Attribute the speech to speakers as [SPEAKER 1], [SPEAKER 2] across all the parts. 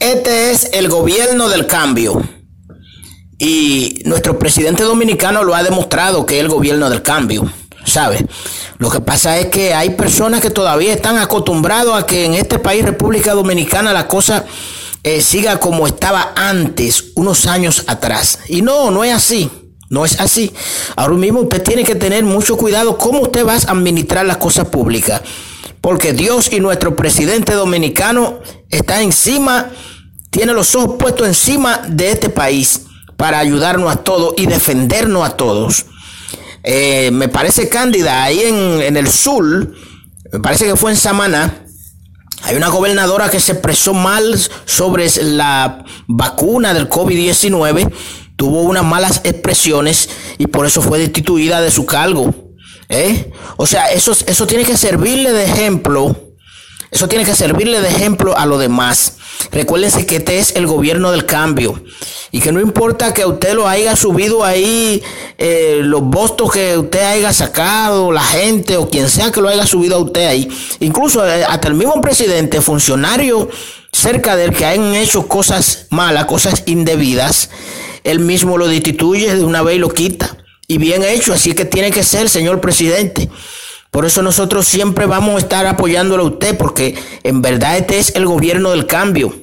[SPEAKER 1] Este es el gobierno del cambio. Y nuestro presidente dominicano lo ha demostrado que es el gobierno del cambio. ¿Sabe? Lo que pasa es que hay personas que todavía están acostumbrados a que en este país, República Dominicana, la cosa eh, siga como estaba antes, unos años atrás. Y no, no es así. No es así. Ahora mismo usted tiene que tener mucho cuidado cómo usted va a administrar las cosas públicas. Porque Dios y nuestro presidente dominicano está encima, tiene los ojos puestos encima de este país para ayudarnos a todos y defendernos a todos. Eh, me parece Cándida, ahí en, en, el sur, me parece que fue en Samaná, hay una gobernadora que se expresó mal sobre la vacuna del COVID-19, tuvo unas malas expresiones y por eso fue destituida de su cargo. ¿Eh? O sea, eso, eso tiene que servirle de ejemplo eso tiene que servirle de ejemplo a los demás. Recuérdense que este es el gobierno del cambio. Y que no importa que usted lo haya subido ahí, eh, los votos que usted haya sacado, la gente o quien sea que lo haya subido a usted ahí. Incluso eh, hasta el mismo presidente, funcionario cerca del que hayan hecho cosas malas, cosas indebidas, él mismo lo destituye de una vez y lo quita. Y bien hecho, así que tiene que ser, señor presidente. Por eso nosotros siempre vamos a estar apoyándolo a usted, porque en verdad este es el gobierno del cambio.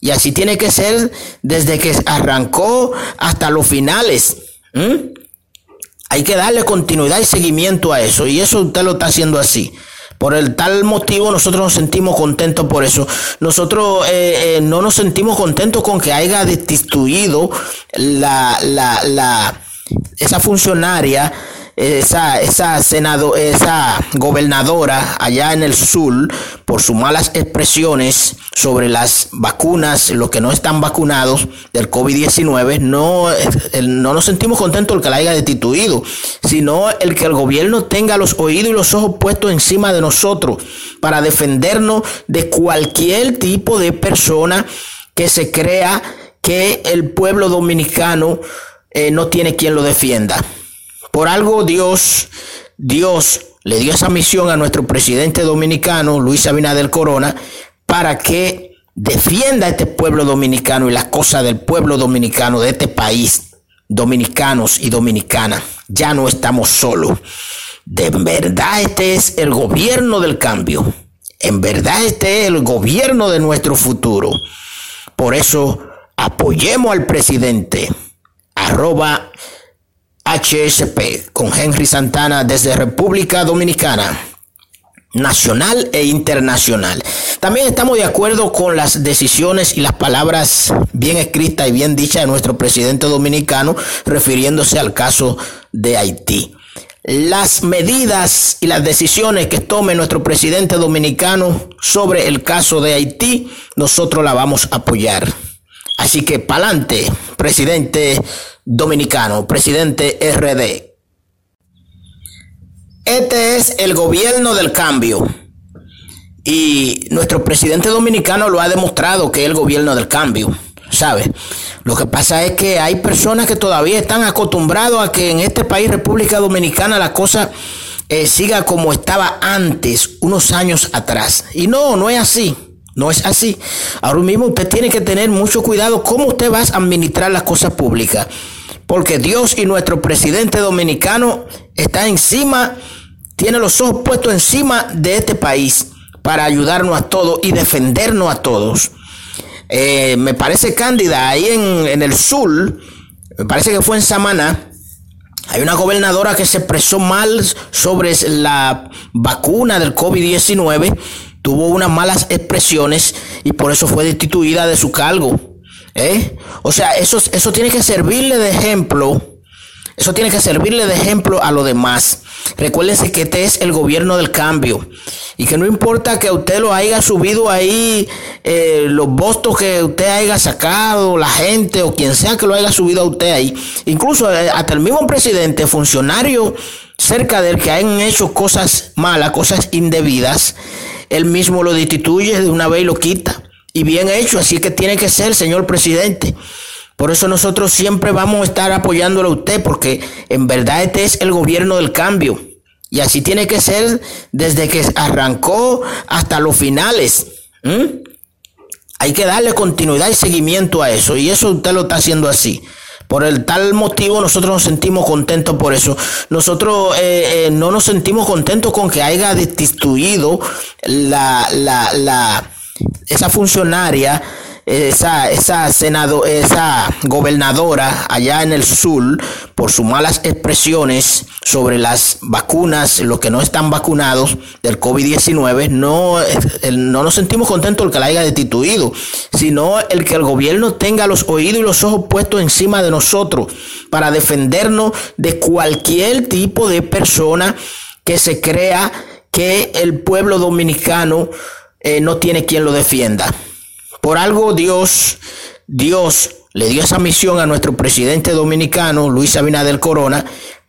[SPEAKER 1] Y así tiene que ser desde que arrancó hasta los finales. Hay que darle continuidad y seguimiento a eso. Y eso usted lo está haciendo así. Por el tal motivo nosotros nos sentimos contentos por eso. Nosotros eh, eh, no nos sentimos contentos con que haya destituido la, la, la, esa funcionaria esa, esa senado, esa gobernadora allá en el sur por sus malas expresiones sobre las vacunas, los que no están vacunados del COVID-19, no, no nos sentimos contentos el que la haya destituido, sino el que el gobierno tenga los oídos y los ojos puestos encima de nosotros para defendernos de cualquier tipo de persona que se crea que el pueblo dominicano eh, no tiene quien lo defienda. Por algo Dios, Dios le dio esa misión a nuestro presidente dominicano, Luis Abinader Corona, para que defienda a este pueblo dominicano y las cosas del pueblo dominicano, de este país, dominicanos y dominicanas. Ya no estamos solos. De verdad este es el gobierno del cambio. En verdad este es el gobierno de nuestro futuro. Por eso apoyemos al presidente. Arroba HSP con Henry Santana desde República Dominicana nacional e internacional. También estamos de acuerdo con las decisiones y las palabras bien escritas y bien dichas de nuestro presidente dominicano refiriéndose al caso de Haití. Las medidas y las decisiones que tome nuestro presidente dominicano sobre el caso de Haití, nosotros la vamos a apoyar. Así que pa'lante, presidente dominicano, presidente RD. Este es el gobierno del cambio. Y nuestro presidente dominicano lo ha demostrado que es el gobierno del cambio. ¿Sabe? Lo que pasa es que hay personas que todavía están acostumbrados a que en este país, República Dominicana, la cosa eh, siga como estaba antes, unos años atrás. Y no, no es así. No es así. Ahora mismo usted tiene que tener mucho cuidado cómo usted va a administrar las cosas públicas. Porque Dios y nuestro presidente dominicano está encima, tiene los ojos puestos encima de este país para ayudarnos a todos y defendernos a todos. Eh, me parece Cándida, ahí en, en el sur, me parece que fue en Samaná, hay una gobernadora que se expresó mal sobre la vacuna del COVID-19 tuvo unas malas expresiones y por eso fue destituida de su cargo. ¿eh? O sea, eso, eso tiene que servirle de ejemplo. Eso tiene que servirle de ejemplo a los demás. Recuérdense que este es el gobierno del cambio. Y que no importa que usted lo haya subido ahí, eh, los votos que usted haya sacado, la gente o quien sea que lo haya subido a usted ahí. Incluso eh, hasta el mismo presidente, funcionario cerca del que hayan hecho cosas malas, cosas indebidas, él mismo lo destituye de una vez y lo quita. Y bien hecho, así que tiene que ser, señor presidente. Por eso nosotros siempre vamos a estar apoyándolo a usted, porque en verdad este es el gobierno del cambio. Y así tiene que ser desde que arrancó hasta los finales. Hay que darle continuidad y seguimiento a eso. Y eso usted lo está haciendo así. Por el tal motivo nosotros nos sentimos contentos por eso. Nosotros eh, eh, no nos sentimos contentos con que haya destituido la, la, la, esa funcionaria esa, esa senado, esa gobernadora allá en el sur por sus malas expresiones sobre las vacunas, los que no están vacunados del COVID-19, no, no nos sentimos contentos el que la haya destituido, sino el que el gobierno tenga los oídos y los ojos puestos encima de nosotros para defendernos de cualquier tipo de persona que se crea que el pueblo dominicano eh, no tiene quien lo defienda. Por algo Dios, Dios le dio esa misión a nuestro presidente dominicano, Luis Abinader Corona,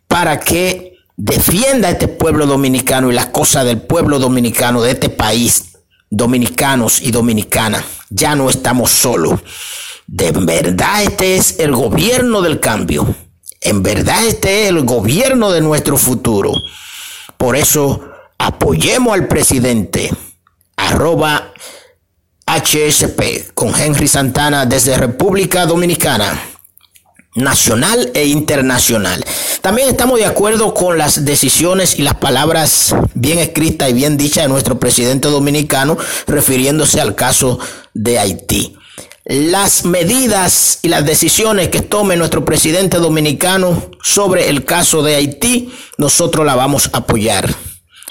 [SPEAKER 1] para que defienda a este pueblo dominicano y las cosas del pueblo dominicano, de este país, dominicanos y dominicanas. Ya no estamos solos. De verdad este es el gobierno del cambio. En verdad este es el gobierno de nuestro futuro. Por eso apoyemos al presidente. Arroba HSP con Henry Santana desde República Dominicana nacional e internacional. También estamos de acuerdo con las decisiones y las palabras bien escritas y bien dichas de nuestro presidente dominicano refiriéndose al caso de Haití. Las medidas y las decisiones que tome nuestro presidente dominicano sobre el caso de Haití, nosotros la vamos a apoyar.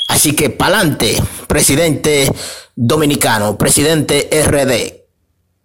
[SPEAKER 1] Así que pa'lante, presidente dominicano, presidente RD.